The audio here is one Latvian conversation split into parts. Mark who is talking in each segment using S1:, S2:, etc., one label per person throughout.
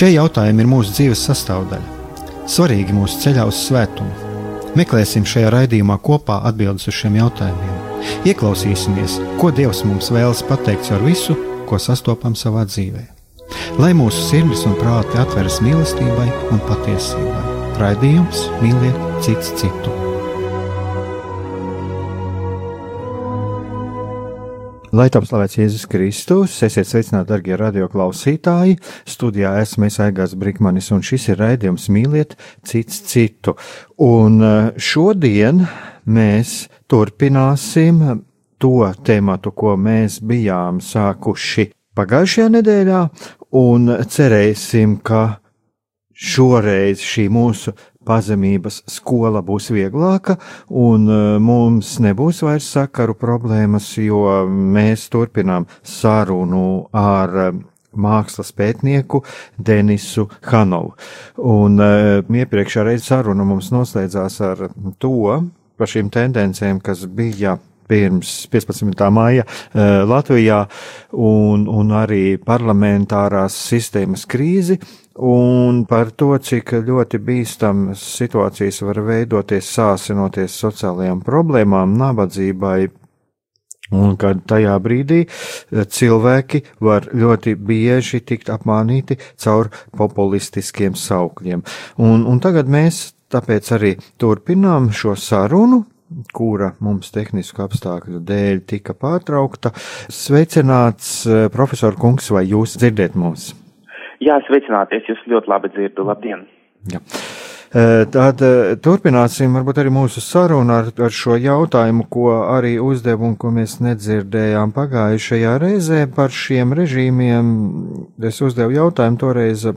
S1: Šie jautājumi ir mūsu dzīves sastāvdaļa, svarīgi mūsu ceļā uz svētumu. Meklēsim šajā raidījumā kopā atbildes uz šiem jautājumiem. Ieklausīsimies, ko Dievs mums vēlas pateikt ar visu, ko sastopam savā dzīvē. Lai mūsu sirds un prāti atveras mīlestībai un patiesībai. Raidījums mīliet cits citu. Lai tam slavēts Jēzus Kristus, esiet sveicināti, darbie radioklausītāji. Studijā esmu Aigās Brīsmanis, un šis ir raidījums Mīliet cits citu. Un eh, šodien mēs turpināsim to tēmatu, ko mēs bijām sākuši pagājušajā nedēļā, un cerēsim, ka šoreiz šī mūsu pazemības skola būs vieglāka, un e, mums nebūs vairs sakaru problēmas, jo mēs turpinām sarunu ar e, mākslas pētnieku Denisu Hanovu. Un e, iepriekšā reize saruna mums noslēdzās ar to, par šīm tendencēm, kas bija pirms 15. maija Latvijā un, un arī parlamentārās sistēmas krīzi, un par to, cik ļoti bīstamas situācijas var veidoties sāsinoties sociālajām problēmām, nabadzībai. Un kad tajā brīdī eh, cilvēki var ļoti bieži tikt apmānīti caur populistiskiem saukļiem. Un, un tagad mēs tāpēc arī turpinām šo sarunu, kura mums tehnisku apstākļu dēļ tika pārtraukta. Sveicināts eh, profesor Kungs, vai jūs dzirdat mūs?
S2: Jā, sveicināties, jūs ļoti labi dzirdu. Labdien!
S1: Jā. Tad turpināsim varbūt arī mūsu sarunu ar, ar šo jautājumu, ko arī uzdevu un ko mēs nedzirdējām pagājušajā reizē par šiem režīmiem. Es uzdevu jautājumu toreiz,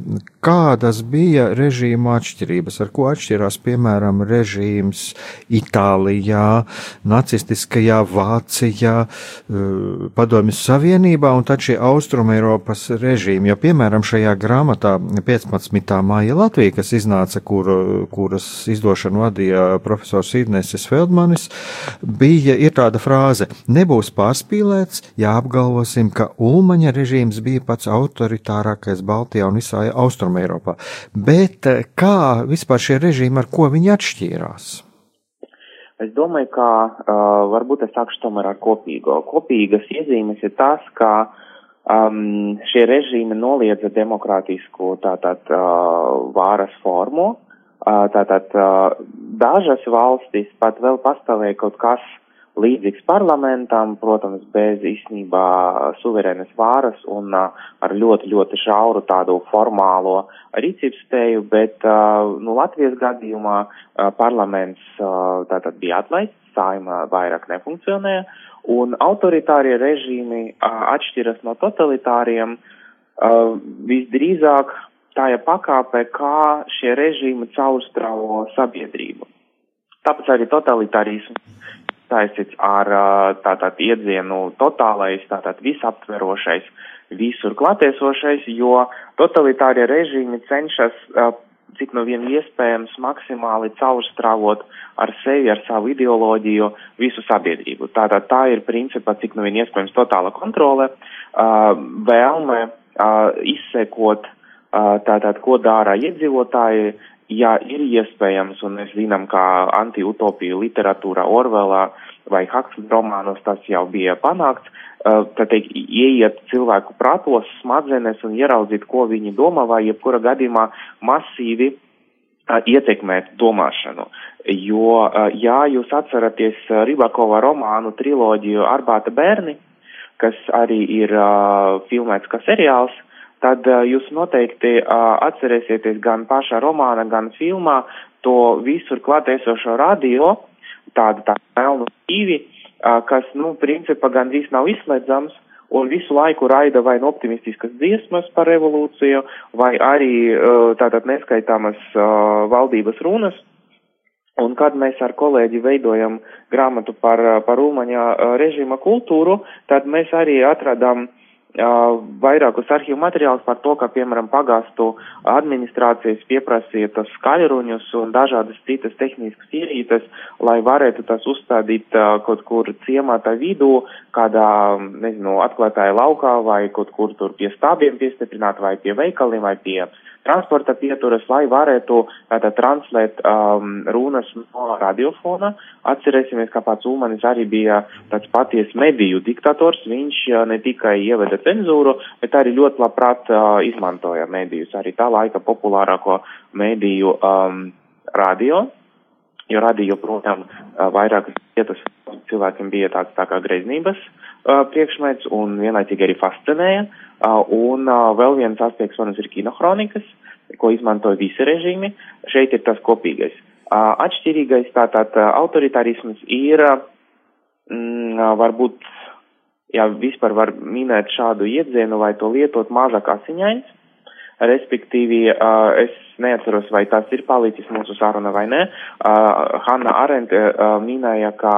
S1: kādas bija režīma atšķirības, ar ko atšķirās, piemēram, režīms Itālijā, nacistiskajā Vācijā, Padomjas Savienībā un tad šie Austrumēropas režīmi, jo, piemēram, šajā grāmatā 15. māja Latvija, kas iznāca, kur kuras izdošanu vadīja profesors Idnesis Feldmanis, bija ir tāda frāze: nebūs pārspīlēts, ja apgalvosim, ka Ulmaņa režīms bija pats autoritārākais Baltijā un visā Austrumē Eiropā. Bet eh, kā vispār šie režīmi, ar ko viņi atšķīrās?
S2: Es domāju, ka uh, varbūt es sākšu tomēr ar kopīgo. Kopīgas iezīmes ir tas, ka um, šie režīmi noliedza demokrātisku tātad uh, vāras formu, Tātad dažas valstis pat vēl pastāvēja kaut kas līdzīgs parlamentam, protams, bez īstenībā suverēnas vāras un ar ļoti, ļoti šauru tādu formālo rīcības spēju, bet, nu, Latvijas gadījumā parlaments tātad bija atlaists, saima vairāk nefunkcionēja, un autoritārie režīmi atšķiras no totalitāriem visdrīzāk tā ir pakāpe, kā šie režīmi caurstrāvo sabiedrību. Tāpēc arī totalitārisms saistīts ar tātad iedzienu totālais, tātad visaptverošais, visur klātiesošais, jo totalitārie režīmi cenšas, cik no vien iespējams, maksimāli caurstrāvot ar sevi, ar savu ideoloģiju visu sabiedrību. Tātad tā ir principā, cik no vien iespējams, totāla kontrole, vēlme izsekot Tātad, ko dara iedzīvotāji, ja ir iespējams, un mēs zinām, kā antiutopija literatūra Orvelā vai Huxley romānos tas jau bija panākts, tad teikt, ieiet cilvēku prātos, smadzenes un ieraudzīt, ko viņi domā, vai jebkura gadījumā masīvi ietekmēt domāšanu. Jo, ja jūs atceraties Ribakova romānu triloģiju Arbāta bērni, kas arī ir uh, filmēts kā seriāls, tad uh, jūs noteikti uh, atcerēsieties gan pašā romāna, gan filmā to visur klātiesošo radio, tādu tā melnu tīvi, uh, kas, nu, principā gandrīz nav izslēdzams, un visu laiku raida vai nu optimistiskas dziesmas par revolūciju, vai arī tātad neskaitāmas valdības runas. Un kad mēs ar kolēģi veidojam grāmatu par, par Ulmaņa režīma kultūru, tad mēs arī atradām uh, vairākus arhīvu materiālus par to, ka, piemēram, pagastu administrācijas pieprasīja tos skaļruņus un dažādas citas tehniskas ierīces, lai varētu tas uzstādīt kaut kur ciemata vidū, kādā, nezinu, atklātāja laukā vai kaut kur tur pie stābiem piestiprināt vai pie veikaliem vai pie transporta pieturas, lai varētu tātad translēt um, runas no radiofona. Atcerēsimies, ka pats Ulmanis arī bija tāds paties mediju diktators. Viņš uh, ne tikai ieveda cenzūru, bet arī ļoti labprāt uh, izmantoja medijus. Arī tā laika populārāko mediju um, radio, jo radio, protams, uh, vairākas vietas cilvēkiem bija tāds tā kā greznības uh, priekšmets un vienlaicīgi arī fascinēja. Un vēl viens aspekts, protams, ir kinohronikas, ko izmantoja visi režīmi. Šeit ir tas kopīgais. Atšķirīgais tātad autoritārisms ir, mm, varbūt, ja vispār var minēt šādu iedzienu vai to lietot mazāk asiņains, respektīvi es neatceros, vai tas ir palicis mūsu saruna vai nē. Hanna Arente minēja, ka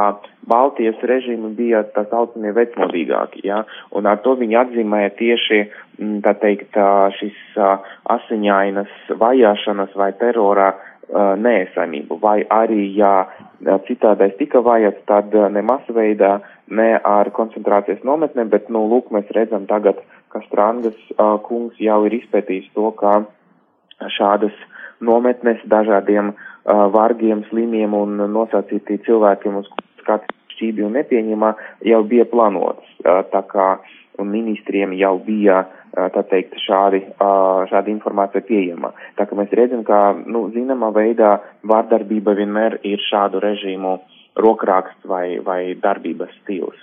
S2: Baltijas režīmi bija tā saucamie vecmodīgāki, ja, un ar to viņi atzīmēja tieši, tā teikt, šis asiņainas vajāšanas vai terorā neesamību, vai arī, ja citādais tika vajats, tad ne masveidā, ne ar koncentrācijas nometnēm, bet, nu, lūk, mēs redzam tagad, ka Strandas uh, kungs jau ir izpētījis to, ka šādas nometnes dažādiem uh, vargiem, slimiem un nosacītī cilvēkiem, uz skatu šķībi un nepieņemā, jau bija plānotas. Uh, tā kā ministriem jau bija, uh, tā teikt, šādi, uh, šāda informācija pieejama. Tā kā mēs redzam, ka, nu, zināmā veidā vārdarbība vienmēr ir šādu režīmu rokraksts vai, vai darbības stils.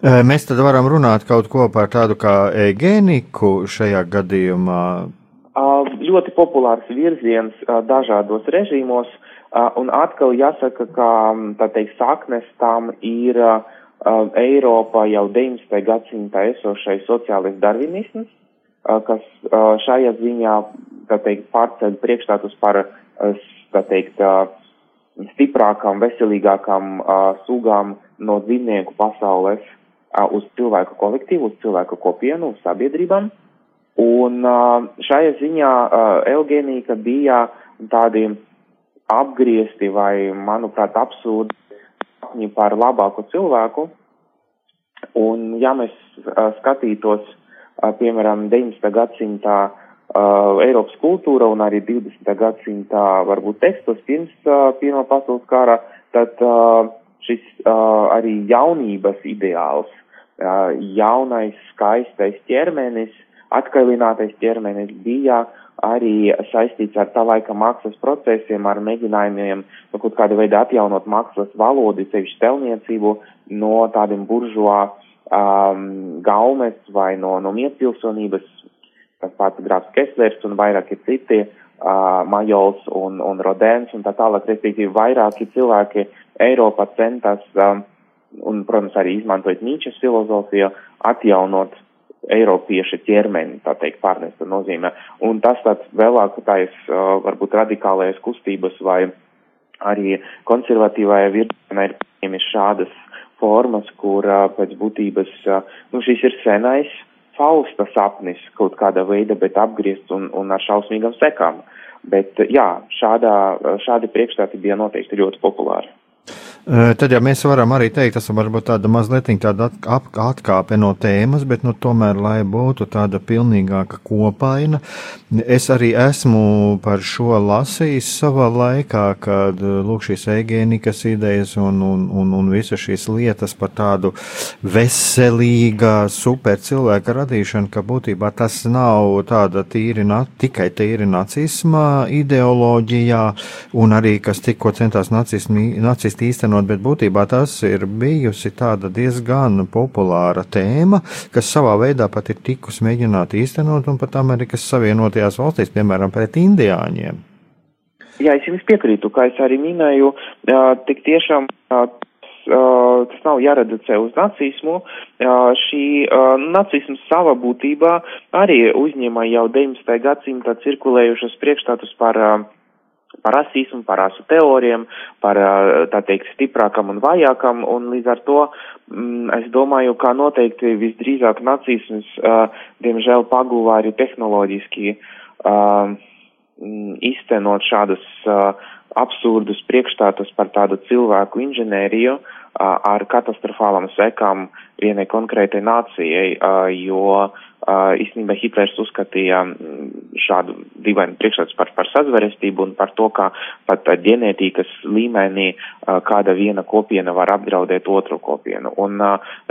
S1: Mēs tad varam runāt kaut ko par tādu kā egēniku šajā gadījumā.
S2: Ļoti populārs virziens dažādos režīmos, un atkal jāsaka, ka, tā teikt, saknes tam ir Eiropā jau 19. gadsimtā esošais sociālais darvinisms, kas šajā ziņā, tā teikt, pārceļ priekšstātus par, tā teikt, stiprākām, veselīgākām sugām no dzīvnieku pasaules uz cilvēku kolektīvu, uz cilvēku kopienu, uz sabiedrībām. Un šajā ziņā Eugēnija bija tādi apgriezti vai, manuprāt, absurdi sapņi par labāku cilvēku. Un ja mēs skatītos, piemēram, 19. gadsimtā Eiropas kultūra un arī 20. gadsimtā varbūt tekstos pirms Pirmā pasaules kara, tad šis arī jaunības ideāls jaunais, skaistais ķermenis, atkailinātais ķermenis bija arī saistīts ar tā laika mākslas procesiem, ar mēģinājumiem nu, kaut kāda veida atjaunot mākslas valodu, sevišķi stelniecību no tādiem buržuā um, gaumes vai no, no mietpilsonības, tas pats grāfs Keslers un vairāki citi, uh, Majols un, un Rodēns un tā tālāk, respektīvi vairāki cilvēki Eiropā centas um, un, protams, arī izmantojot Nīčes filozofiju, atjaunot Eiropieša ķermeni, tā teikt, pārnesta nozīmē. Un tas tāds vēlākais, varbūt radikālais kustības vai arī konservatīvajā virzienā ir pieņemis šādas formas, kur pēc būtības, nu, šis ir senais fausta sapnis kaut kāda veida, bet apgriezt un, un ar šausmīgam sekām. Bet, jā, šādā, šādi priekšstāti bija noteikti ļoti populāri.
S1: Tad, ja mēs varam arī teikt, tas varbūt tāda mazliet tāda atkāpe no tēmas, bet, nu, tomēr, lai būtu tāda pilnīgāka kopaina, es arī esmu par šo lasījis savā laikā, kad, lūk, šīs eigēnikas idejas un, un, un, un visas šīs lietas par tādu veselīgā super cilvēka radīšanu, ka būtībā tas nav tāda tīri, tikai tīri nacisma ideoloģijā, un arī, kas tikko centās nacisti īstenot īstenot, bet būtībā tas ir bijusi tāda diezgan populāra tēma, kas savā veidā pat ir tikus mēģināt īstenot un pat Amerikas Savienotajās valstīs, piemēram, pret indiāņiem.
S2: Jā, es jums piekrītu, kā es arī minēju, tik tiešām tas nav jāreducē uz nacismu. Šī nacisms savā būtībā arī uzņēma jau 19. gadsimta cirkulējušas priekšstatus par par rasismu, par rasu teorijām, par, tā teikt, stiprākam un vājākam, un līdz ar to mm, es domāju, ka noteikti visdrīzāk nacisms, uh, diemžēl, pagūvā arī tehnoloģiski uh, iztenot šādus uh, absurdus priekšstātus par tādu cilvēku inženēriju ar katastrofālam sekām vienai konkrētai nācijai, jo īstenībā Hitlers uzskatīja šādu divainu priekšstats par, par sazverestību un par to, kā pat ģenētikas līmenī kāda viena kopiena var apdraudēt otru kopienu. Un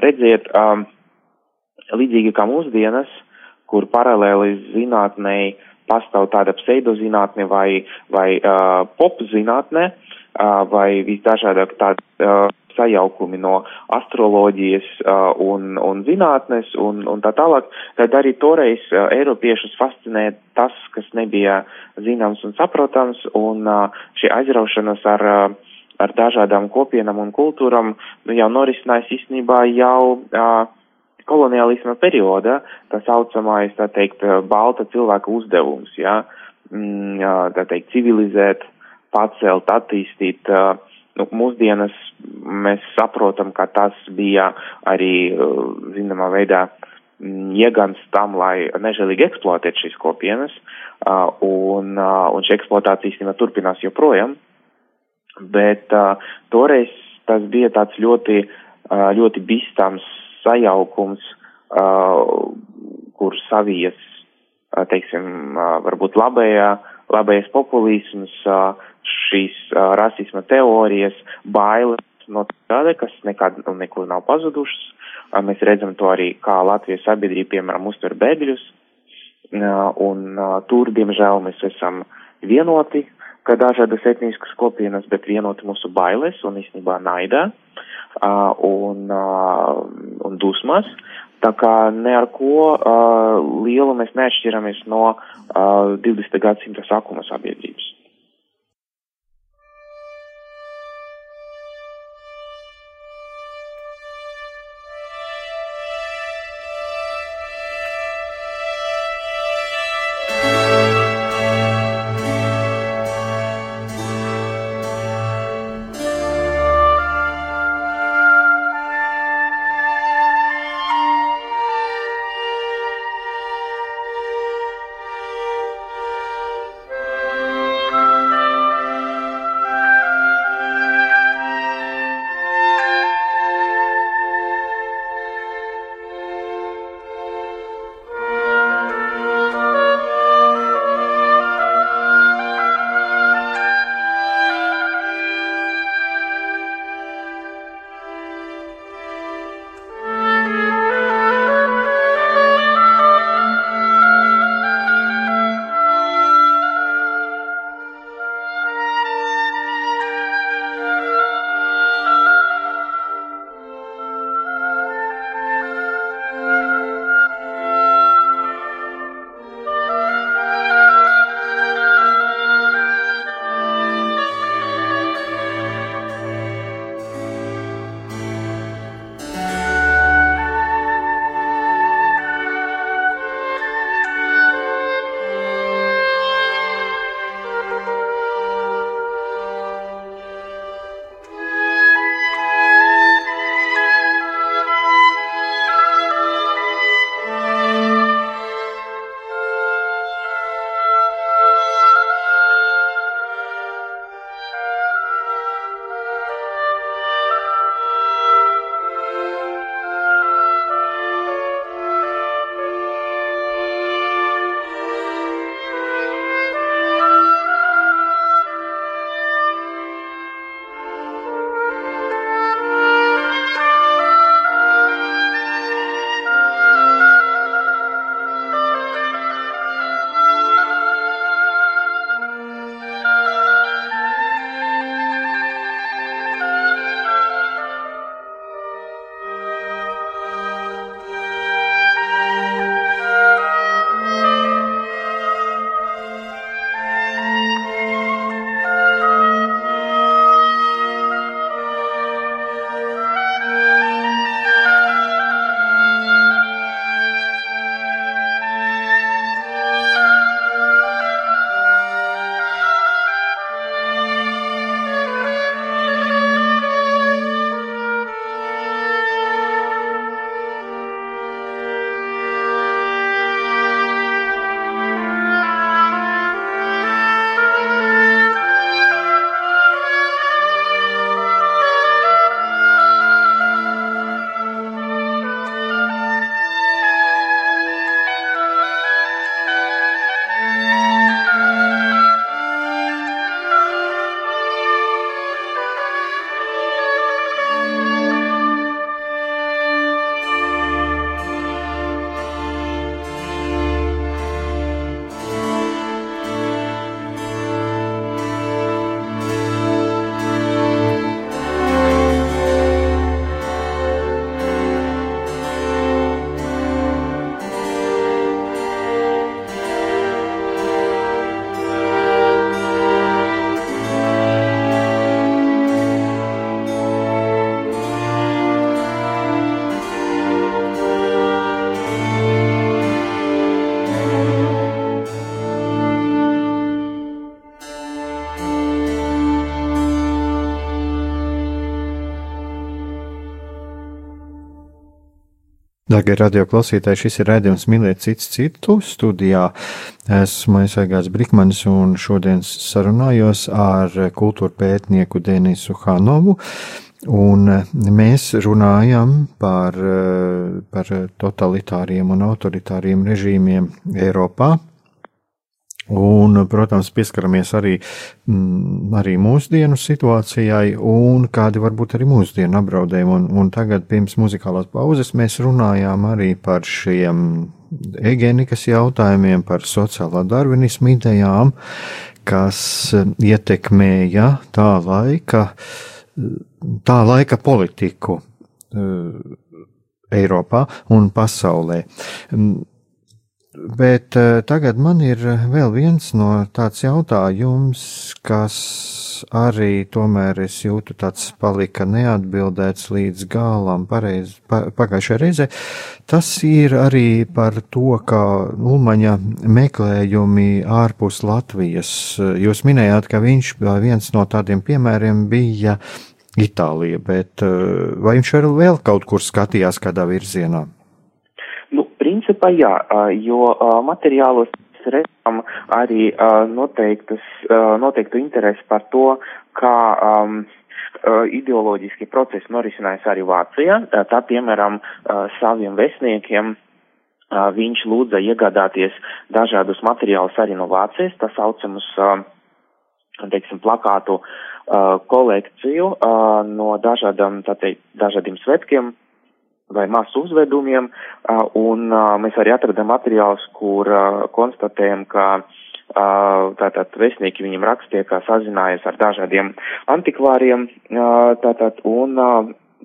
S2: redziet, līdzīgi kā mūsdienas, kur paralēli zinātnei pastāv tāda pseidozinātne vai, vai uh, popzinātne, uh, vai visdažādāk tāda uh, sajaukumi no astroloģijas uh, un, un zinātnes un, un tā tālāk, tad arī toreiz uh, Eiropiešus fascinē tas, kas nebija zināms un saprotams, un uh, šī aizraušanas ar, uh, ar dažādām kopienām un kultūram nu, jau norisinājās īstenībā jau uh, koloniālisma perioda, tā saucamais, tā teikt, balta cilvēka uzdevums, jā, mm, tā teikt, civilizēt, pacelt, attīstīt, nu, mūsdienas mēs saprotam, ka tas bija arī, zināmā veidā, mm, iegans tam, lai nežēlīgi eksploatētu šīs kopienas, un, un šī eksploatācija īstenībā turpinās joprojām, bet toreiz tas bija tāds ļoti, ļoti bīstams sajaukums, kur savijas, teiksim, varbūt labējā, labējais populisms, uh, šīs uh, rasisma teorijas, bailes no tāda, kas nekad un nekur nav pazudušas. Uh, mēs redzam to arī, kā Latvijas sabiedrība, piemēram, uztver bēgļus, uh, un uh, tur, diemžēl, mēs esam vienoti, ka dažādas etniskas kopienas, bet vienoti mūsu bailes un īstenībā naidā. Uh, un, uh, un dusmas. Tā kā ne ar ko uh, lielu mēs neatšķiramies no uh, 20. gadsimta sākuma sabiedrības.
S1: Darbie radioklausītāji, šis ir redzējums mīlēt cits citu. Studijā esmu Aizsargāts Brikmanis un šodien sarunājos ar kultūra pētnieku Denisu Hanovu. Un mēs runājam par, par totalitāriem un autoritāriem režīmiem Eiropā, Un, protams, pieskaramies arī, m, arī mūsdienu situācijai un kādi varbūt arī mūsdienu apdraudējumi. Un, un tagad pirms muzikālās pauzes mēs runājām arī par šiem egeenikas jautājumiem, par sociālā darvinismu idejām, kas ietekmēja tā laika, tā laika politiku uh, Eiropā un pasaulē. Bet uh, tagad man ir vēl viens no tāds jautājums, kas arī tomēr es jūtu tāds palika neatbildēts līdz galam pareiz, pa, pagājušajā reizē. Tas ir arī par to, ka Ulmaņa meklējumi ārpus Latvijas. Jūs minējāt, ka viņš viens no tādiem piemēriem bija Itālija, bet vai viņš vēl kaut kur skatījās kādā virzienā?
S2: Principā jā, jo materiālos redzam arī noteiktas, noteiktu interesi par to, kā um, ideoloģiski procesi norisinājās arī Vācijā. Tā, piemēram, saviem vesniekiem viņš lūdza iegādāties dažādus materiālus arī no Vācijas, tā saucamus, teiksim, plakātu kolekciju no dažādam, tā teikt, dažādiem svetkiem vai masu uzvedumiem, un mēs arī atradām materiālus, kur konstatējam, ka tātad vēstnieki viņam rakstīja, kā sazinājās ar dažādiem antikvāriem, tātad, un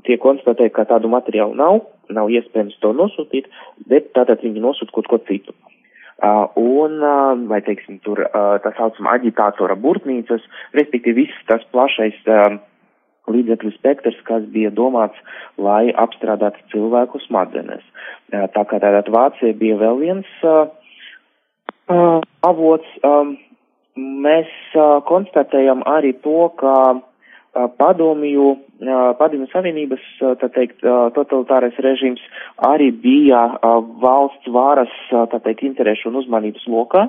S2: tie konstatēja, ka tādu materiālu nav, nav iespējams to nosūtīt, bet tātad viņi nosūt kaut ko citu. Uh, un, uh, vai teiksim, tur uh, tā saucamā aģitātora burtnīcas, respektīvi viss tas plašais uh, līdzekļu spektrs, kas bija domāts, lai apstrādātu cilvēku smadzenes. Tā kā tātad Vācija bija vēl viens uh, avots, um, mēs uh, konstatējam arī to, ka uh, padomju, uh, padomju savienības, uh, tā teikt, uh, totalitārais režīms arī bija uh, valsts vāras, uh, tā teikt, interešu un uzmanības lokā.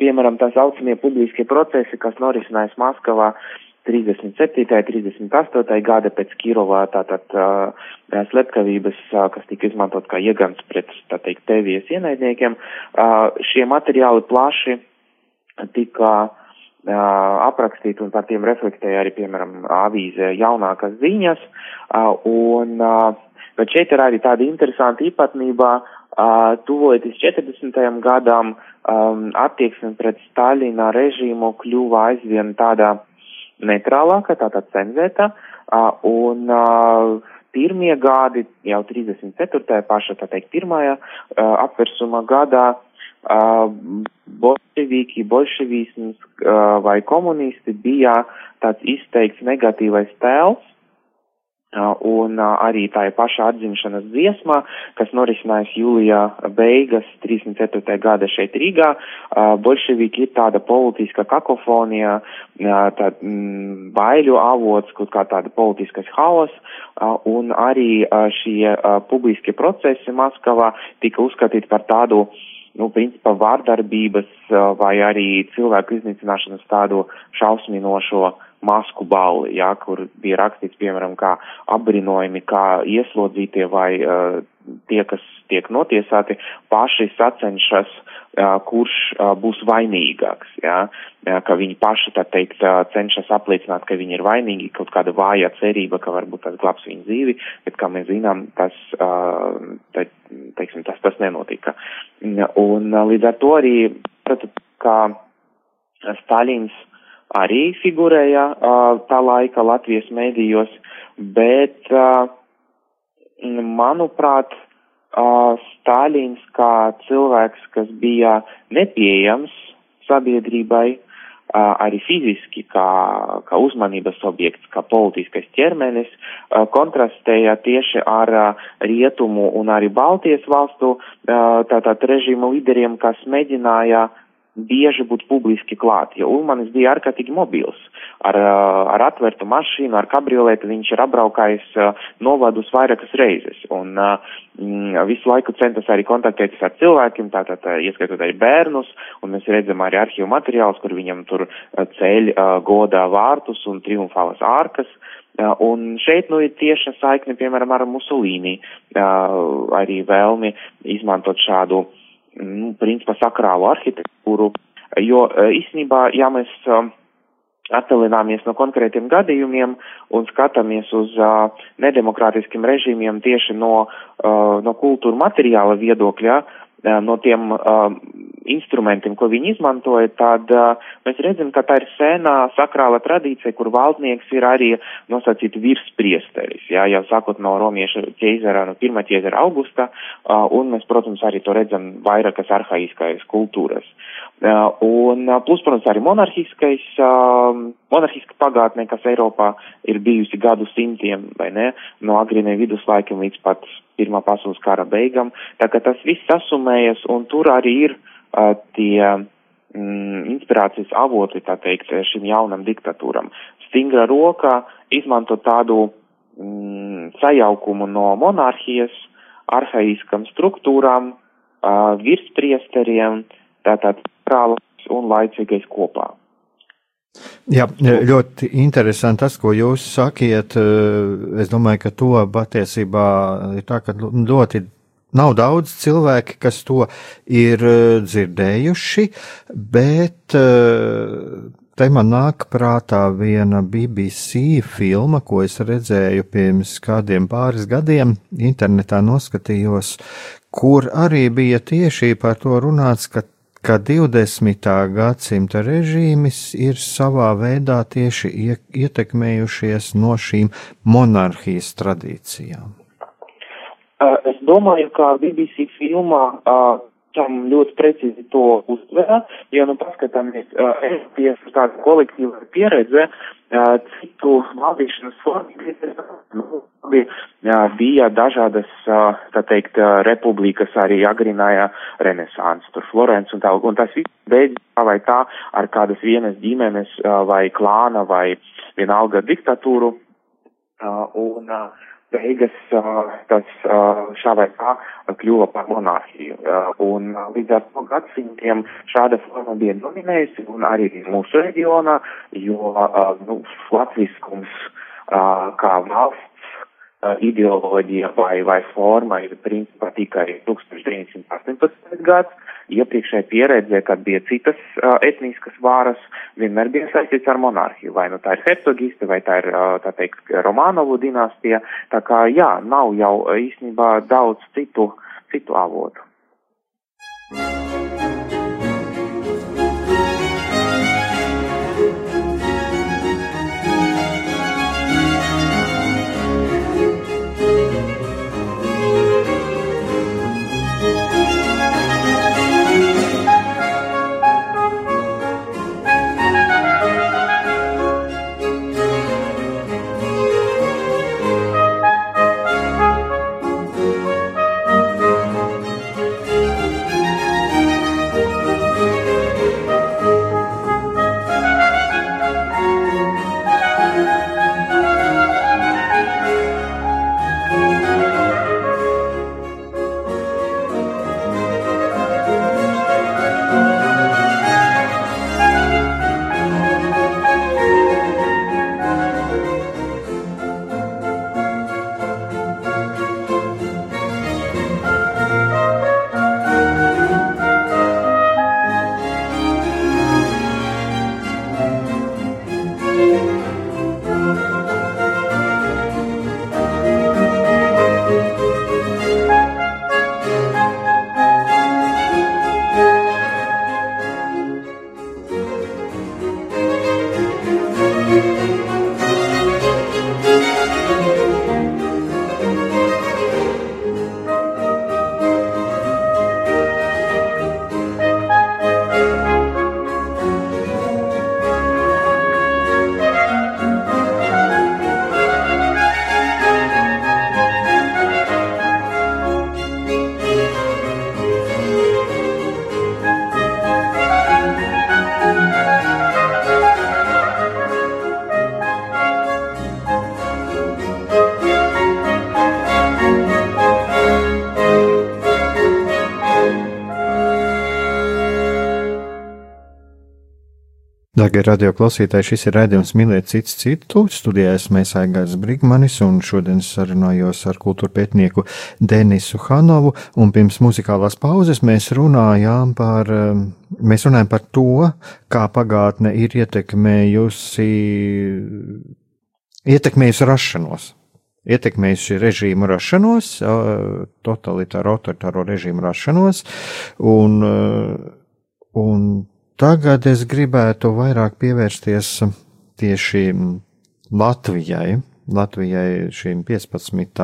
S2: Piemēram, tā saucamie publiskie procesi, kas norisinājās Maskavā, uh, 37. 38. gada pēc Kirovā tātad uh, slepkavības, uh, kas tika izmantot kā iegans pret, tā teikt, tevijas ienaidniekiem, uh, šie materiāli plaši tika uh, aprakstīti un par tiem reflektēja arī, piemēram, avīzē jaunākas ziņas, uh, un, uh, bet šeit ir arī tāda interesanta īpatnība, uh, tuvojoties 40. gadam, um, attieksme pret Stalina režīmu kļuva aizvien tādā neitrālāka, tātad cenzēta, un pirmie gadi, jau 34. paša, tā teikt, pirmajā apversuma gadā, bolševiki, bolševisms vai komunisti bija tāds izteikts negatīvais tēls, un arī tā ir paša atzimšanas dziesmā, kas norisinājās jūlijā beigas 34. gada šeit Rīgā. Bolševiki ir tāda politiska kakofonija, tā mm, baiļu avots, kaut kā tāda politiskais haos, un arī šie publiskie procesi Maskavā tika uzskatīti par tādu nu, principā vārdarbības vai arī cilvēku iznīcināšanas tādu šausminošo masku balli, jā, kur bija rakstīts, piemēram, kā apbrinojumi, kā ieslodzītie vai uh, tie, kas tiek notiesāti, paši sacenšas, uh, kurš uh, būs vainīgāks, jā, ka viņi paši, tā teikt, uh, cenšas apliecināt, ka viņi ir vainīgi, kaut kāda vāja cerība, ka varbūt tas glābs viņu dzīvi, bet, kā mēs zinām, tas, uh, te, teiksim, tas, tas nenotika. Un uh, līdz ar to arī, ka Stalins arī figurēja tā laika Latvijas mēdījos, bet, manuprāt, Stālins kā cilvēks, kas bija nepieejams sabiedrībai, arī fiziski kā, kā uzmanības objekts, kā politiskais ķermenis, kontrastēja tieši ar rietumu un arī Baltijas valstu tātad režīmu līderiem, kas mēģināja bieži būt publiski klāt, jo Ulmanis bija ārkārtīgi mobils. Ar, ar atvērtu mašīnu, ar kabriolētu viņš ir apbraukājis novadus vairākas reizes un mm, visu laiku centas arī kontaktēties ar cilvēkiem, tātad ieskaitot arī bērnus, un mēs redzam arī arhīvu materiālus, kur viņam tur ceļ godā vārtus un triumfālas ārkas. Un šeit nu ir tieša saikne, piemēram, ar Musolīni, arī vēlmi izmantot šādu uh, nu, principā sakrālu arhitektūru, jo e, īstenībā, ja mēs e, attālināmies no konkrētiem gadījumiem un skatāmies uz uh, nedemokrātiskiem režīmiem tieši no, uh, no kultūra materiāla viedokļa, uh, no tiem uh, instrumentiem, ko viņi izmantoja, tad uh, mēs redzam, ka tā ir senā sakrāla tradīcija, kur valdnieks ir arī nosacīt virspriesteris, jā, jau sākot no romiešu ķeizara, no pirmā ķeizara augusta, uh, un mēs, protams, arī to redzam vairākas arhaiskais kultūras. Uh, un plus, protams, arī monarhiskais, uh, monarhiska pagātne, kas Eiropā ir bijusi gadu simtiem, vai ne, no agrīniem viduslaikiem līdz pat Pirmā pasaules kara beigām. Tā kā tas viss sasumējas, un tur arī ir uh, tie mm, inspirācijas avoti, tā teikt, šim jaunam diktatūram. Stingra roka izmanto tādu mm, sajaukumu no monarhijas, arhaiskam struktūrām, uh, virspriesteriem, tātad krāls un laicīgais kopā.
S1: Jā, ļoti interesanti tas, ko jūs sakiet. Es domāju, ka to patiesībā ir tā, ka ļoti Nav daudz cilvēki, kas to ir eh, dzirdējuši, bet eh, te man nāk prātā viena BBC filma, ko es redzēju pirms kādiem pāris gadiem, internetā noskatījos, kur arī bija tieši par to runāts, ka ka 20. gadsimta režīmis ir savā veidā tieši ietekmējušies no šīm monarhijas tradīcijām.
S2: Es domāju, ka BBC filmā tam ļoti precīzi to uztverā, ja nu paskatāmies Eiropiešu tādu kolektīvu pieredze, citu valdīšanas formu, bija dažādas, tā teikt, republikas arī agrināja renesāns, tur Florence un tā, un tas viss beidzas vai tā ar kādas vienas ģimenes vai klāna vai vienalga diktatūru. Un, uh, beigas tas šā vai tā kļuva par monarhiju. Un līdz ar to gadsimtiem šāda forma bija dominējusi un arī mūsu reģionā, jo nu, latviskums kā valsts ideoloģija vai, vai forma ir principā tikai 1918. gads. Iepriekšēja pieredze, kad bija citas uh, etniskas vāras, vienmēr bija saistīts ar monarhiju. Vai nu tā ir hercogiste, vai tā ir, uh, tā teikt, Romanovu dinastija. Tā kā, jā, nav jau īstenībā daudz citu, citu avotu.
S1: Darbie radio klausītāji, šis ir redzējums mīlēt cits citu. Studijā esmu Aigars Brigmanis un šodien sarunājos ar kultūra pētnieku Denisu Hanovu. Un pirms muzikālās pauzes mēs runājām par, um, mēs runājām par to, kā pagātne ir ietekmējusi, ietekmējusi rašanos. Ietekmējusi režīmu rašanos, uh, totalitāro, autoritāro režīmu rašanos, un, uh, un Tagad es gribētu vairāk pievērsties tieši Latvijai. Latvijai šīm 15.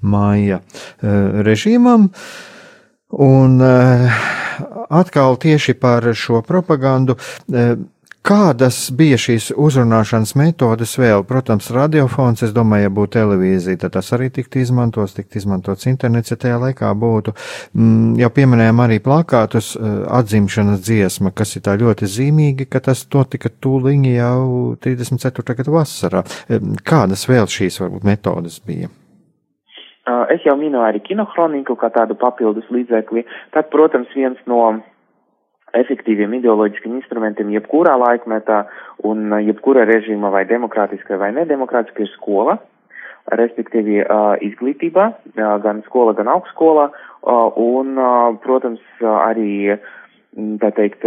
S1: māja eh, režīmam. Un eh, atkal tieši par šo propagandu eh, Kādas bija šīs uzrunāšanas metodes vēl? Protams, radiofons, es domāju, ja būtu televīzija, tad tas arī tiktu izmantots, tiktu izmantots internets, ja tajā laikā būtu. Mm, jau pieminējām arī plakātus, eh, atzimšanas dziesma, kas ir tā ļoti zīmīgi, ka tas notika tūliņi jau 34. gada vasarā. Kādas vēl šīs varbūt metodes bija?
S2: Es jau minēju arī kinohroniku kā tādu papildus līdzekli. Tad, protams, viens no efektīviem ideoloģiskiem instrumentiem jebkurā laikmetā un uh, jebkura režīma vai demokrātiskā vai nedemokrātiskā ir skola, respektīvi uh, izglītībā, uh, gan skola, gan augstskola, un, protams, arī, mm, tā teikt,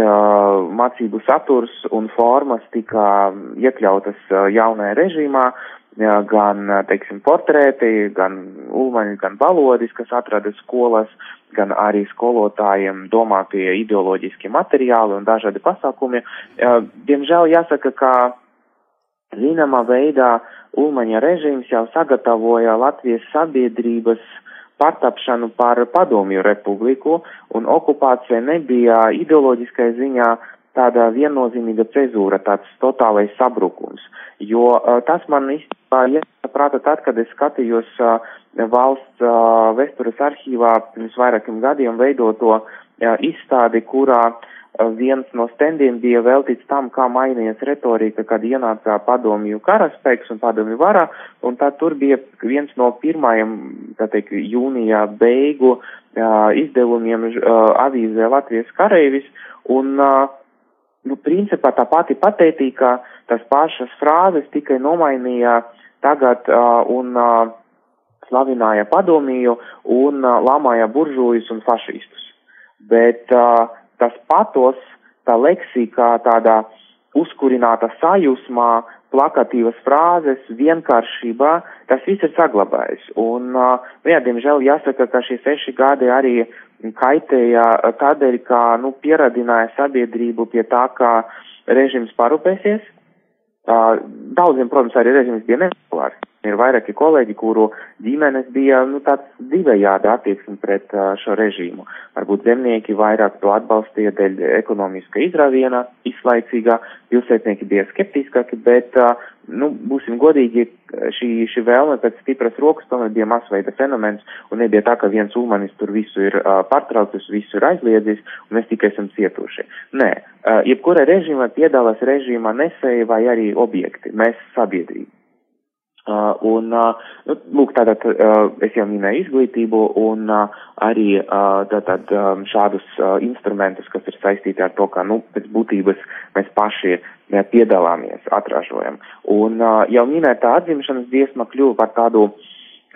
S2: mācību saturs un formas tika iekļautas jaunajā režīmā, gan, teiksim, portrēti, gan ulmaņi, gan balodis, kas atrada skolas, gan arī skolotājiem domātie ideoloģiski materiāli un dažādi pasākumi. Diemžēl jāsaka, ka zināmā veidā ulmaņa režīms jau sagatavoja Latvijas sabiedrības pārtapšanu par padomju republiku, un okupācija nebija ideoloģiskai ziņā tāda viennozīmīga cezūra, tāds totālais sabrukums. Jo tas man īstenībā iesaprāta tad, kad es skatījos valsts vēstures arhīvā pirms vairākiem gadiem veidoto izstādi, kurā viens no stendiem bija veltīts tam, kā mainījies retorika, kad ienāca padomju karaspēks un padomju vara, un tad tur bija viens no pirmajiem, tā teikt, jūnijā beigu uh, izdevumiem uh, avīzē Latvijas kareivis, un uh, nu, principā tā pati patētīkā, tas pašas frāzes tikai nomainīja tagad uh, un uh, slavināja padomīju un uh, lamāja buržūjus un fašistus. Bet uh, tas patos, tā leksika tādā uzkurināta sajūsmā, plakatīvas frāzes, vienkāršībā, tas viss ir saglabājis. Un, uh, jā, diemžēl jāsaka, ka šie seši gadi arī kaitēja tādēļ, ka, nu, pieradināja sabiedrību pie tā, ka režims parūpēsies. Daudziem, protams, arī režims bija nepopulārs. Ir vairāki kolēģi, kuru ģimenes bija nu, tāds divējādi attieksme pret uh, šo režīmu. Varbūt zemnieki vairāk to atbalstīja dēļ ekonomiska izrāviena, izlaicīgā, pilsētnieki bija skeptiskāki, bet, uh, nu, būsim godīgi, šī, šī vēlme pēc stipras rokas tomēr bija masveida fenomens, un nebija tā, ka viens ulmanis tur visu ir uh, pārtraucis, visu ir aizliedzis, un mēs tikai esam cietuši. Nē, uh, jebkura režīma piedalās režīma nesēja vai arī objekti, mēs sabiedrība. Uh, un, uh, nu, lūk, tātad uh, es jau minēju izglītību un uh, arī uh, tātad um, šādus uh, instrumentus, kas ir saistīti ar to, ka, nu, pēc būtības mēs paši ja, piedalāmies, atražojam. Un uh, jau minētā atzimšanas dziesma kļuva par tādu,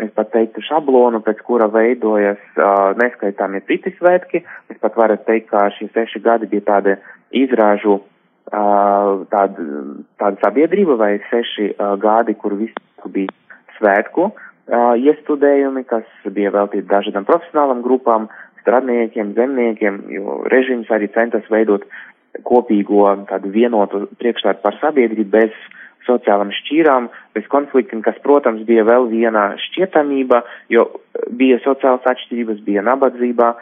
S2: es pat teiktu, šablonu, pēc kura veidojas uh, neskaitāmie citi svētki. Es pat varu teikt, ka šie seši gadi bija tādi izrāžu tāda, tāda sabiedrība vai seši gadi, kur visi bija svētku iestudējumi, kas bija veltīti dažādām profesionālam grupām, strādniekiem, zemniekiem, jo režīms arī centas veidot kopīgo tādu vienotu priekšstādu par sabiedrību bez sociālam šķīrām, bez konfliktiem, kas, protams, bija vēl viena šķietamība, jo bija sociālas atšķirības, bija nabadzība,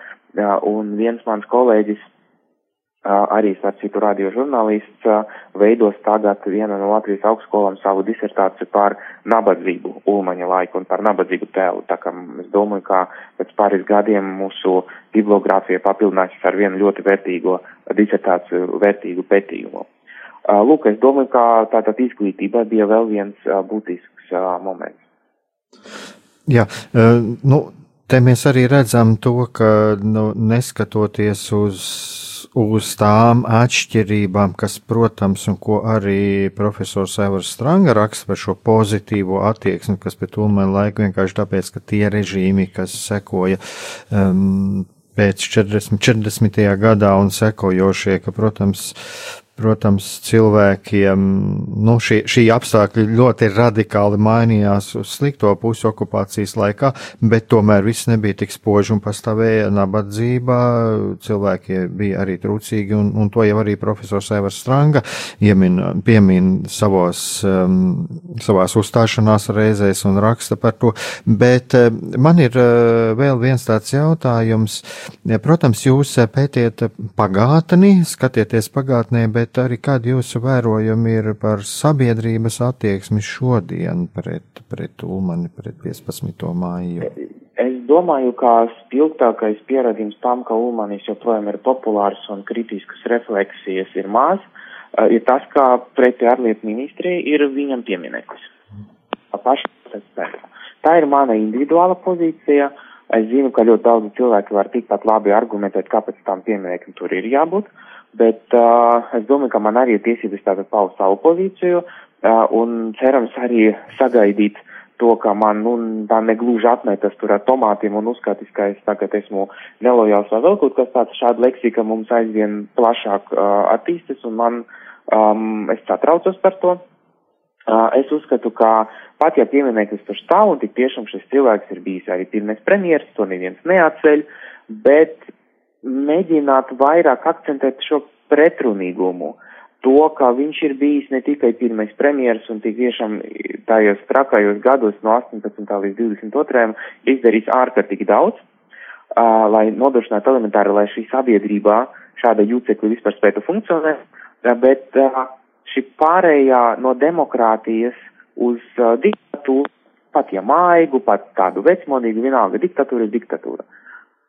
S2: un viens mans kolēģis arī, starp citu, radio žurnālists veidos tagad viena no Latvijas augstskolām savu disertāciju par nabadzību Ulmaņa laiku un par nabadzību tēlu. Tā kā es domāju, ka pēc pāris gadiem mūsu bibliogrāfija papildināsies ar vienu ļoti vērtīgo disertāciju, vērtīgu pētījumu. Lūk, es domāju, ka tātad izglītība bija vēl viens būtisks moments.
S1: Jā, nu, te mēs arī redzam to, ka nu, neskatoties uz uz tām atšķirībām, kas, protams, un ko arī profesors Evers Stranga raksta par šo pozitīvo attieksmi, kas pret Ulmanu laiku vienkārši tāpēc, ka tie režīmi, kas sekoja um, pēc 40, 40. gadā un sekojošie, ka, protams, Protams, cilvēkiem nu, šī, šī apstākļi ļoti radikāli mainījās uz slikto pusi okupācijas laikā, bet tomēr viss nebija tik spoži un pastāvēja nabadzība. Cilvēki bija arī trūcīgi, un, un to jau arī profesors Evers Stranga iemin, piemin savos, um, savās uzstāšanās reizēs un raksta par to. Bet uh, man ir uh, vēl viens tāds jautājums. Protams, jūs pētiet pagātni, skatieties pagātnē, bet bet arī kādi jūsu vērojumi ir par sabiedrības attieksmi šodien pret, pret Ulmani, pret 15. māju?
S2: Es domāju, ka spilgtākais pierādījums tam, ka Ulmanis joprojām ir populārs un kritiskas refleksijas ir maz, eh, ir tas, ka pretī ārlietu ministrija ir viņam piemineklis. Tā ir mana individuāla pozīcija. Es zinu, ka ļoti daudzi cilvēki var tikpat labi argumentēt, kāpēc tam piemineklim tur ir jābūt. Uh, bet uh, es domāju, ka man arī ir tiesības tātad paust savu pozīciju uh, un cerams arī sagaidīt to, ka man, nu, tā negluži atmetas tur ar tomātiem un uzskatīs, ka es tagad esmu nelojāls vai vēl kaut kas tāds, šāda leksika mums aizvien plašāk uh, attīstas un man, um, es satraucos par to. Uh, es uzskatu, ka pat ja piemineklis tur stāv un tik tiešām šis cilvēks ir bijis arī pirmais premjeras, to neviens neatceļ, bet mēģināt vairāk akcentēt šo pretrunīgumu. To, ka viņš ir bijis ne tikai pirmais premjeras un tik tiešām tajos trakajos gados no 18. līdz 22. izdarījis ārkārtīgi daudz, uh, lai nodrošinātu elementāri, lai šī sabiedrībā šāda jūcekļa vispār spētu funkcionēt, bet uh, šī pārējā no demokrātijas uz uh, diktatūru, pat ja maigu, pat tādu vecmonīgu, vienalga diktatūra ir diktatūra.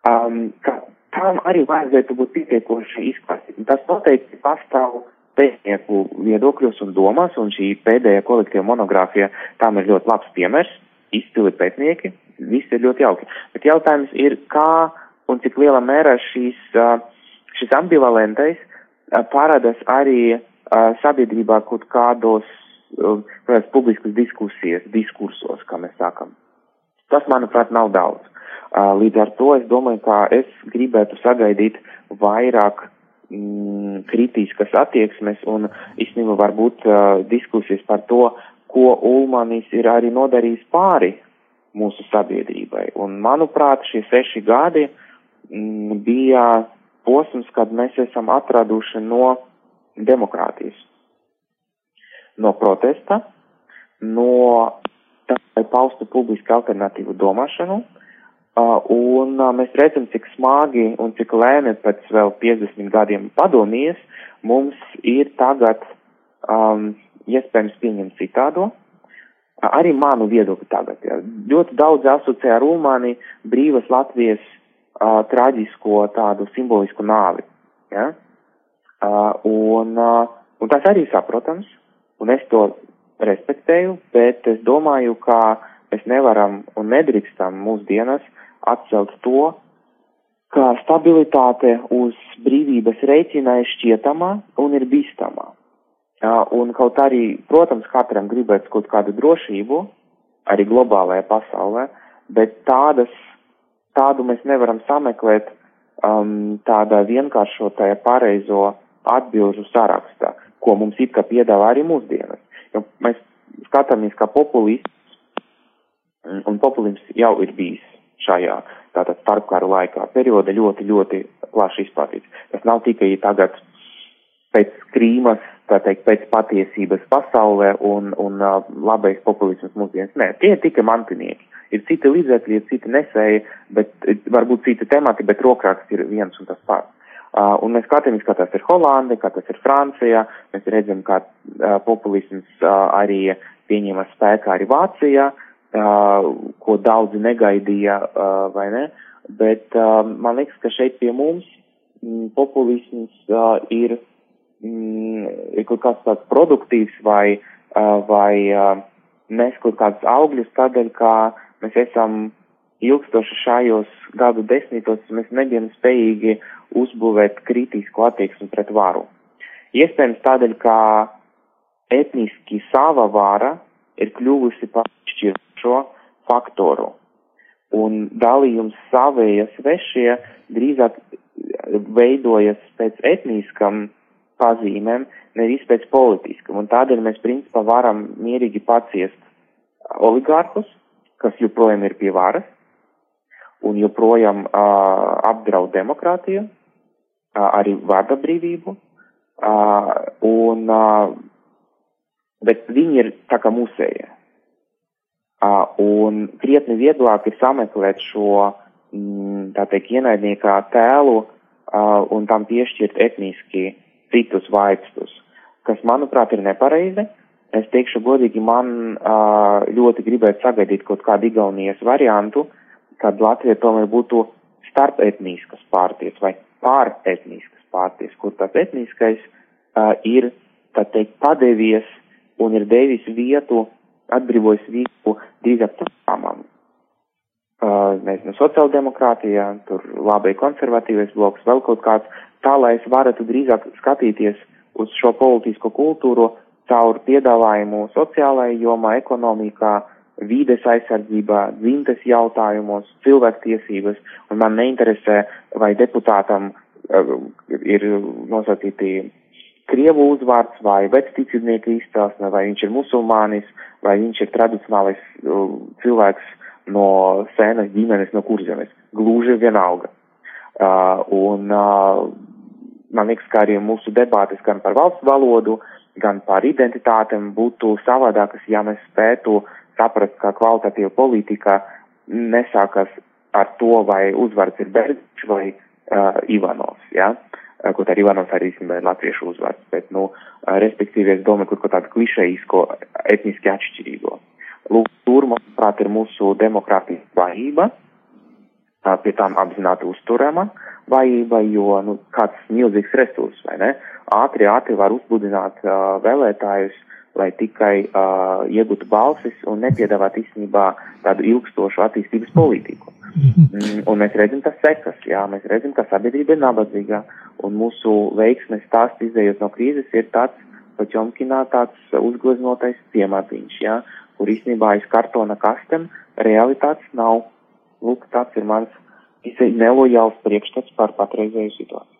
S2: Um, ka tam arī vajadzētu būt pietiekoši izklāstītam. Tas noteikti pastāv pētnieku viedokļos un domās, un šī pēdējā kolektīva monogrāfija tam ir ļoti labs piemērs, izcili pētnieki, viss ir ļoti jauki. Bet jautājums ir, kā un cik lielā mērā šīs, šis ambivalentais parādās arī sabiedrībā kaut kādos, protams, publiskas diskusijas, diskursos, kā mēs sākam. Tas, manuprāt, nav daudz. Līdz ar to es domāju, ka es gribētu sagaidīt vairāk mm, kritiskas attieksmes un īstenībā varbūt uh, diskusijas par to, ko Ulmanis ir arī nodarījis pāri mūsu sabiedrībai. Un, manuprāt, šie seši gadi mm, bija posms, kad mēs esam atraduši no demokrātijas, no protesta, no tā, lai paustu publiski alternatīvu domāšanu, un uh, mēs redzam, cik smagi un cik lēni pēc vēl 50 gadiem padomijas mums ir tagad um, iespējams pieņemt citādo. Uh, arī manu viedokli tagad. Jā. Ļoti daudz asociē ar Rumāni brīvas Latvijas uh, traģisko tādu simbolisku nāvi. Ja? Uh, un, uh, un tas arī saprotams, un es to respektēju, bet es domāju, ka mēs nevaram un nedrīkstam mūsdienas atcelt to, ka stabilitāte uz brīvības rēķina ir šķietamā un ir bīstamā. Un kaut arī, protams, katram gribēts kaut kādu drošību, arī globālajā pasaulē, bet tādas, tādu mēs nevaram sameklēt um, tādā vienkāršotajā pareizo atbilžu sarakstā, ko mums it kā piedāvā arī mūsdienas. Jo mēs skatāmies, ka populists, un populisms jau ir bijis šajā tātad starpkaru laikā perioda ļoti, ļoti plaši izplatīts. Tas nav tikai tagad pēc Krīmas, tā teikt, pēc patiesības pasaulē un, un uh, labais populisms mūsdienas. Nē, tie ir tikai mantinieki. Ir citi līdzekļi, ir citi nesēji, bet varbūt citi temati, bet rokraksts ir viens un tas pats. Uh, un mēs skatāmies, kā tas ir Holanda, kā tas ir Francijā, mēs redzam, kā uh, populisms uh, arī pieņēma spēkā arī Vācijā, uh, ko daudzi negaidīja, vai ne? Bet man liekas, ka šeit pie mums mm, populisms ir, mm, ir kaut kāds tāds produktīvs vai, vai nes kaut kādus augļus tādēļ, ka mēs esam ilgstoši šajos gadu desmitos mēs nebijām spējīgi uzbūvēt kritisku attieksmi pret varu. Iespējams tādēļ, ka etniski sava vara ir kļuvusi par šķiršo faktoru. Un dalījums savie svešie drīzāk veidojas pēc etniskam pazīmēm, nevis pēc politiskam. Un tādēļ mēs principā varam mierīgi paciest oligārhus, kas joprojām ir pie varas un joprojām uh, apdraud demokrātiju, uh, arī vārda brīvību. Uh, un, uh, bet viņi ir tā kā musēji. Uh, un krietni vieglāk ir sameklēt šo, mm, tā teikt, ienaidniekā tēlu uh, un tam piešķirt etniski citus vaipstus, kas, manuprāt, ir nepareizi. Es teikšu godīgi, man uh, ļoti gribētu sagaidīt kaut kādu Igaunijas variantu, kad Latvija tomēr būtu starpetniskas pārties vai pāretniskas pārties, kur tas etniskais uh, ir, tā teikt, padevies un ir devis vietu, atbrīvojis vietu drīzāk tādām. Uh, nezinu, sociāldemokrātijā, tur labai konservatīvais bloks, vēl kaut kāds, tā lai es varētu drīzāk skatīties uz šo politisko kultūru caur piedāvājumu sociālajā jomā, ekonomikā, vīdes aizsardzībā, dzimtes jautājumos, cilvēktiesības, un man neinteresē, vai deputātam uh, ir nosacīti Krievu uzvārds vai vecticībnieka izcelsme, vai viņš ir musulmānis, vai viņš ir tradicionālais uh, cilvēks no sēnas ģimenes, no kurzemes. Gluži vienalga. Uh, un uh, man liekas, ka arī mūsu debātes gan par valsts valodu, gan par identitātēm būtu savādākas, ja mēs spētu saprast, ka kvalitatīva politika nesākas ar to, vai uzvārds ir Berģis vai uh, Ivanovs. Ja? Uh, kaut arī īstenībā ir latviešu uzvārds, bet, nu, respektīvi, es domāju, kaut ko tādu klišejisko, etniski atšķirīgo. Lūk, tur, manuprāt, ir mūsu demokrātijas vājība, pie tām apzināti uzturama vājība, jo, nu, kāds milzīgs resurs, vai ne? Ātri, ātri var uzbudināt uh, vēlētājus, lai tikai uh, iegūtu balsis un nepiedāvāt īstenībā tādu ilgstošu attīstības politiku. Mm, un mēs redzam tas sekas, jā, mēs redzam, ka sabiedrība ir nabadzīga, un mūsu veiksmes stāsts izējot no krīzes ir tāds, Paķomkinā tāds uzgleznotais ciematiņš, jā, kur īstenībā aiz kartona kastem realitātes nav. Lūk, tāds ir mans nelojāls priekšstats par patreizēju situāciju.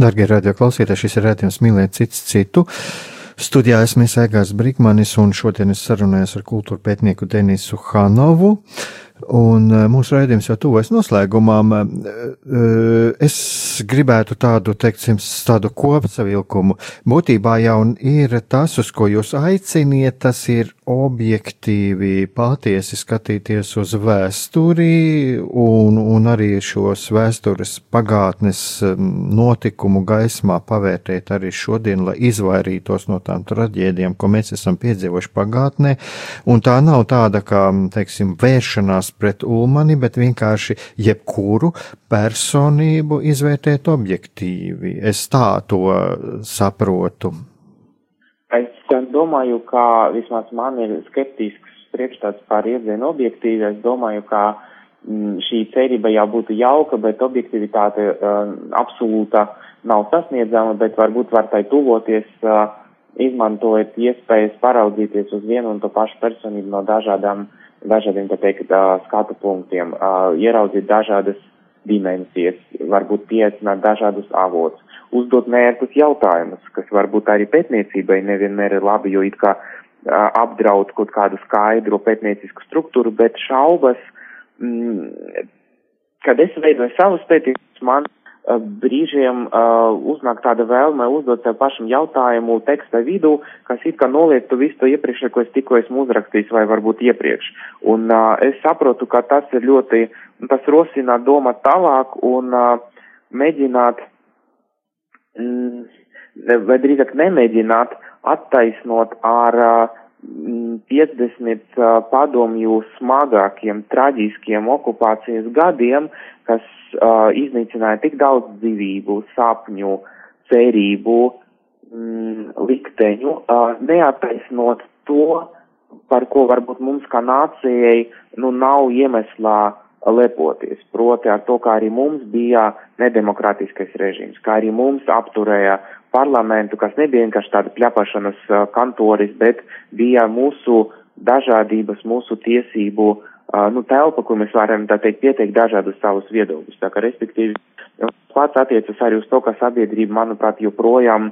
S1: Darbie radio klausītāji, šis ir redzējums mīlēt cits citu. Studijā esmu Egārs Brīsmanis, un šodien es sarunājos ar kultūra pētnieku Denisu Hanovu. Un eh, mūsu raidījums jau tuvojas noslēgumam. Eh, eh, es gribētu tādu, teiksim, tādu kopsavilkumu. Būtībā jau ir tas, uz ko jūs aiciniet, tas ir objektīvi, patiesi skatīties uz vēsturi un, un arī šos vēstures pagātnes notikumu gaismā pavērtēt arī šodien, lai izvairītos no tām traģēdijām, ko mēs esam piedzīvojuši pagātnē. Un tā nav tāda, kā, teiksim, vēršanās pret Ulmani, bet vienkārši jebkuru personību izvērtēt objektīvi. Es tā to saprotu.
S2: Es domāju, ka vismaz man ir skeptisks priekšstats par iedzienu objektīvi. Es domāju, ka m, mm, šī cerība jau būtu jauka, bet objektivitāte uh, absolūta nav sasniedzama, bet varbūt var tai tuvoties. Uh, izmantojot iespējas paraudzīties uz vienu un to pašu personību no dažādām uh, dažādiem, tā teikt, skatu punktiem, ieraudzīt dažādas dimensijas, varbūt pieaicināt dažādus avotus, uzdot mērķus jautājumus, kas varbūt arī pētniecībai nevienmēr ir labi, jo it kā apdraud kaut kādu skaidru pētniecisku struktūru, bet šaubas, mm, kad es veidoju savus pētījumus, man brīžiem uh, uznāk tāda vēlme uzdot sev pašam jautājumu teksta vidū, kas it kā noliektu visu to iepriekš, ko es tikko esmu uzrakstījis vai varbūt iepriekš. Un uh, es saprotu, ka tas ir ļoti, tas rosina domāt tālāk un uh, mēģināt, mm, vai drīzāk nemēģināt attaisnot ar uh, 50 padomju smagākiem, traģiskiem okupācijas gadiem, kas iznīcināja tik daudz dzīvību, sapņu, cerību, mm, likteņu, neataisnot to, par ko varbūt mums kā nācijai nu nav iemeslā lepoties. Proti ar to, kā arī mums bija nedemokrātiskais režīms, kā arī mums apturēja parlamentu, kas nebija vienkārši tāda pļapašanas kantoris, bet bija mūsu dažādības, mūsu tiesību nu, telpa, kur mēs varam, tā teikt, pieteikt dažādus savus viedokļus. Tā kā, respektīvi, pats attiecas arī uz to, ka sabiedrība, manuprāt, joprojām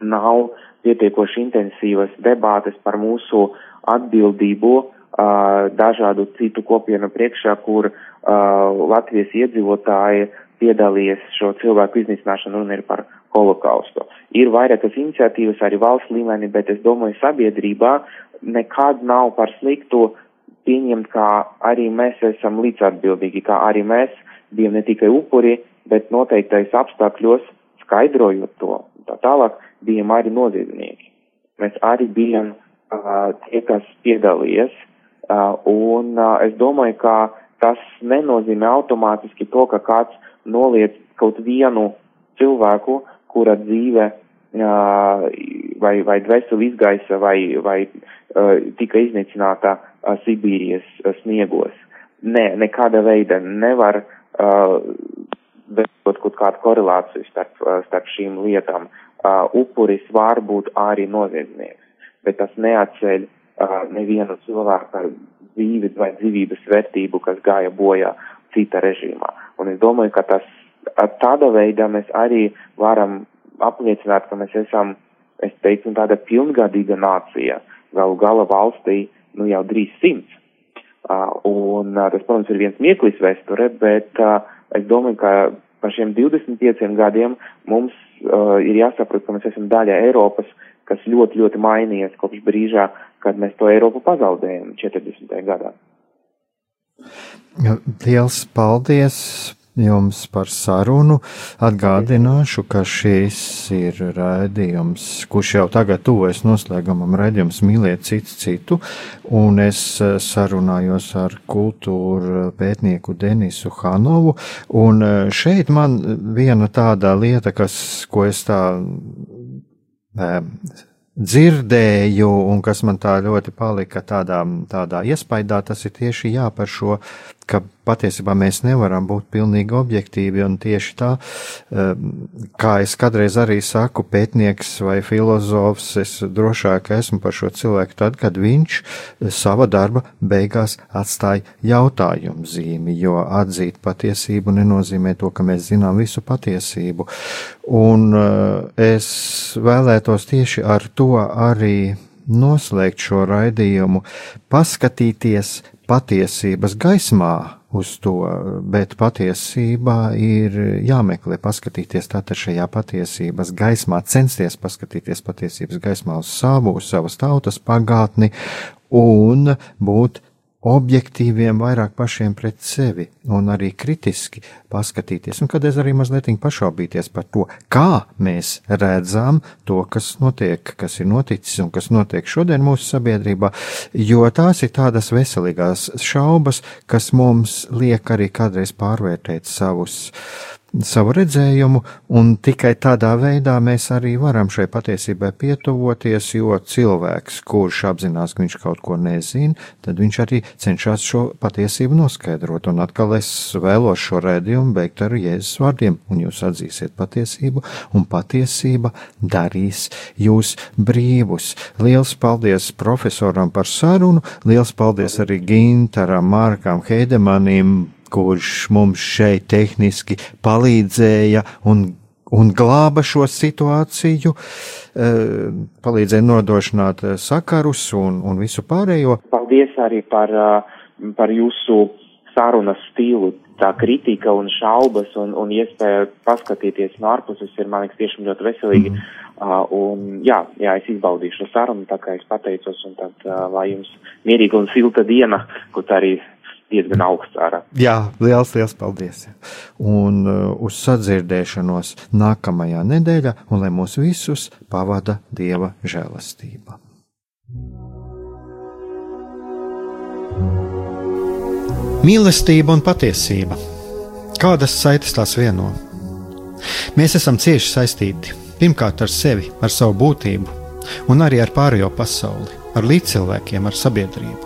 S2: nav pietiekoši intensīvas debātes par mūsu atbildību uh, dažādu citu kopienu priekšā, kur Latvijas iedzīvotāji piedalījies šo cilvēku iznīcināšanu un ir par holokaustu. Ir vairākas iniciatīvas arī valsts līmenī, bet es domāju, sabiedrībā nekad nav par sliktu pieņemt, kā arī mēs esam līdzatbildīgi, kā arī mēs bijām ne tikai upuri, bet noteiktais apstākļos skaidrojot to. Tā tālāk bijām arī noziedznieki. Mēs arī bijām uh, tie, kas piedalījies, uh, un uh, es domāju, ka tas nenozīmē automātiski to, ka kāds noliec kaut vienu cilvēku kura dzīve vai, vai dvēseli izgaisa vai, vai tika iznīcināta Sibīrijas sniegos. Nē, nekāda veida nevar veidot kaut kādu korelāciju starp, starp šīm lietām. Upuris var būt arī noziedznieks, bet tas neatceļ nevienu cilvēku dzīvi vai dzīvības vērtību, kas gāja bojā cita režīmā. Un es domāju, ka tas tādā veidā mēs arī varam apliecināt, ka mēs esam, es teiktu, tāda pilngadīga nācija, galu gala valstī, nu jau drīz simts. Uh, un uh, tas, protams, ir viens mieklis vēsture, bet uh, es domāju, ka par šiem 25 gadiem mums uh, ir jāsaprot, ka mēs esam daļa Eiropas, kas ļoti, ļoti mainījies kopš brīžā, kad mēs to Eiropu pazaudējam 40. gadā.
S1: Liels paldies jums par sarunu. Atgādināšu, ka šis ir raidījums, kurš jau tagad tuvojas noslēgumam, raidījums mīliet cits citu, un es eh, sarunājos ar kultūru pētnieku Denisu Hanovu, un eh, šeit man viena tāda lieta, kas, ko es tā eh, dzirdēju, un kas man tā ļoti palika tādā, tādā iespaidā, tas ir tieši jā par šo ka patiesībā mēs nevaram būt pilnīgi objektīvi, un tieši tā, kā es kādreiz arī saku, pētnieks vai filozofs, es drošāk esmu par šo cilvēku tad, kad viņš sava darba beigās atstāja jautājumu zīmi, jo atzīt patiesību nenozīmē to, ka mēs zinām visu patiesību. Un es vēlētos tieši ar to arī noslēgt šo raidījumu, paskatīties patiesības gaismā uz to, bet patiesībā ir jāmeklē, paskatīties tātad šajā patiesības gaismā, censties paskatīties patiesības gaismā uz savu, uz savas tautas pagātni un būt objektīviem, vairāk pašiem pret sevi un arī kritiski paskatīties, un kādreiz arī mazliet pašaubīties par to, kā mēs redzam to, kas notiek, kas ir noticis un kas notiek šodien mūsu sabiedrībā, jo tās ir tādas veselīgās šaubas, kas mums liek arī kādreiz pārvērtēt savus uh, savu redzējumu, un tikai tādā veidā mēs arī varam šai patiesībai pietuvoties, jo cilvēks, kurš apzinās, ka viņš kaut ko nezina, tad viņš arī cenšas šo patiesību noskaidrot. Un atkal es vēlos šo redzējumu beigt ar Jēzus vārdiem, un jūs atzīsiet patiesību, un patiesība darīs jūs brīvus. Liels paldies profesoram par sarunu, liels paldies arī Gintaram, Markam, Heidemanim, kurš mums šeit tehniski palīdzēja un, un glāba šo situāciju, eh, palīdzēja nodrošināt eh, sakarus un, un visu pārējo.
S2: Paldies arī par, eh, par jūsu sarunas stilu. Tā kritika un šaubas un, un iespēja paskatīties no ārpuses ir, man liekas, tiešām ļoti veselīgi. Mm. Uh, un jā, jā, es izbaudīšu sarunu, tā kā es pateicos, un tad, uh, lai jums mierīga un silta diena, kur arī diezgan augsts ārā.
S1: Jā, liels, liels paldies! Un uh, uz sadzirdēšanos nākamajā nedēļā, un lai mūs visus pavada Dieva žēlastība. Mīlestība un patiesība. Kādas saites tās vieno? Mēs esam cieši saistīti pirmkārt ar sevi, ar savu būtību, un arī ar pārējo pasauli, ar līdzcilvēkiem, ar sabiedrību.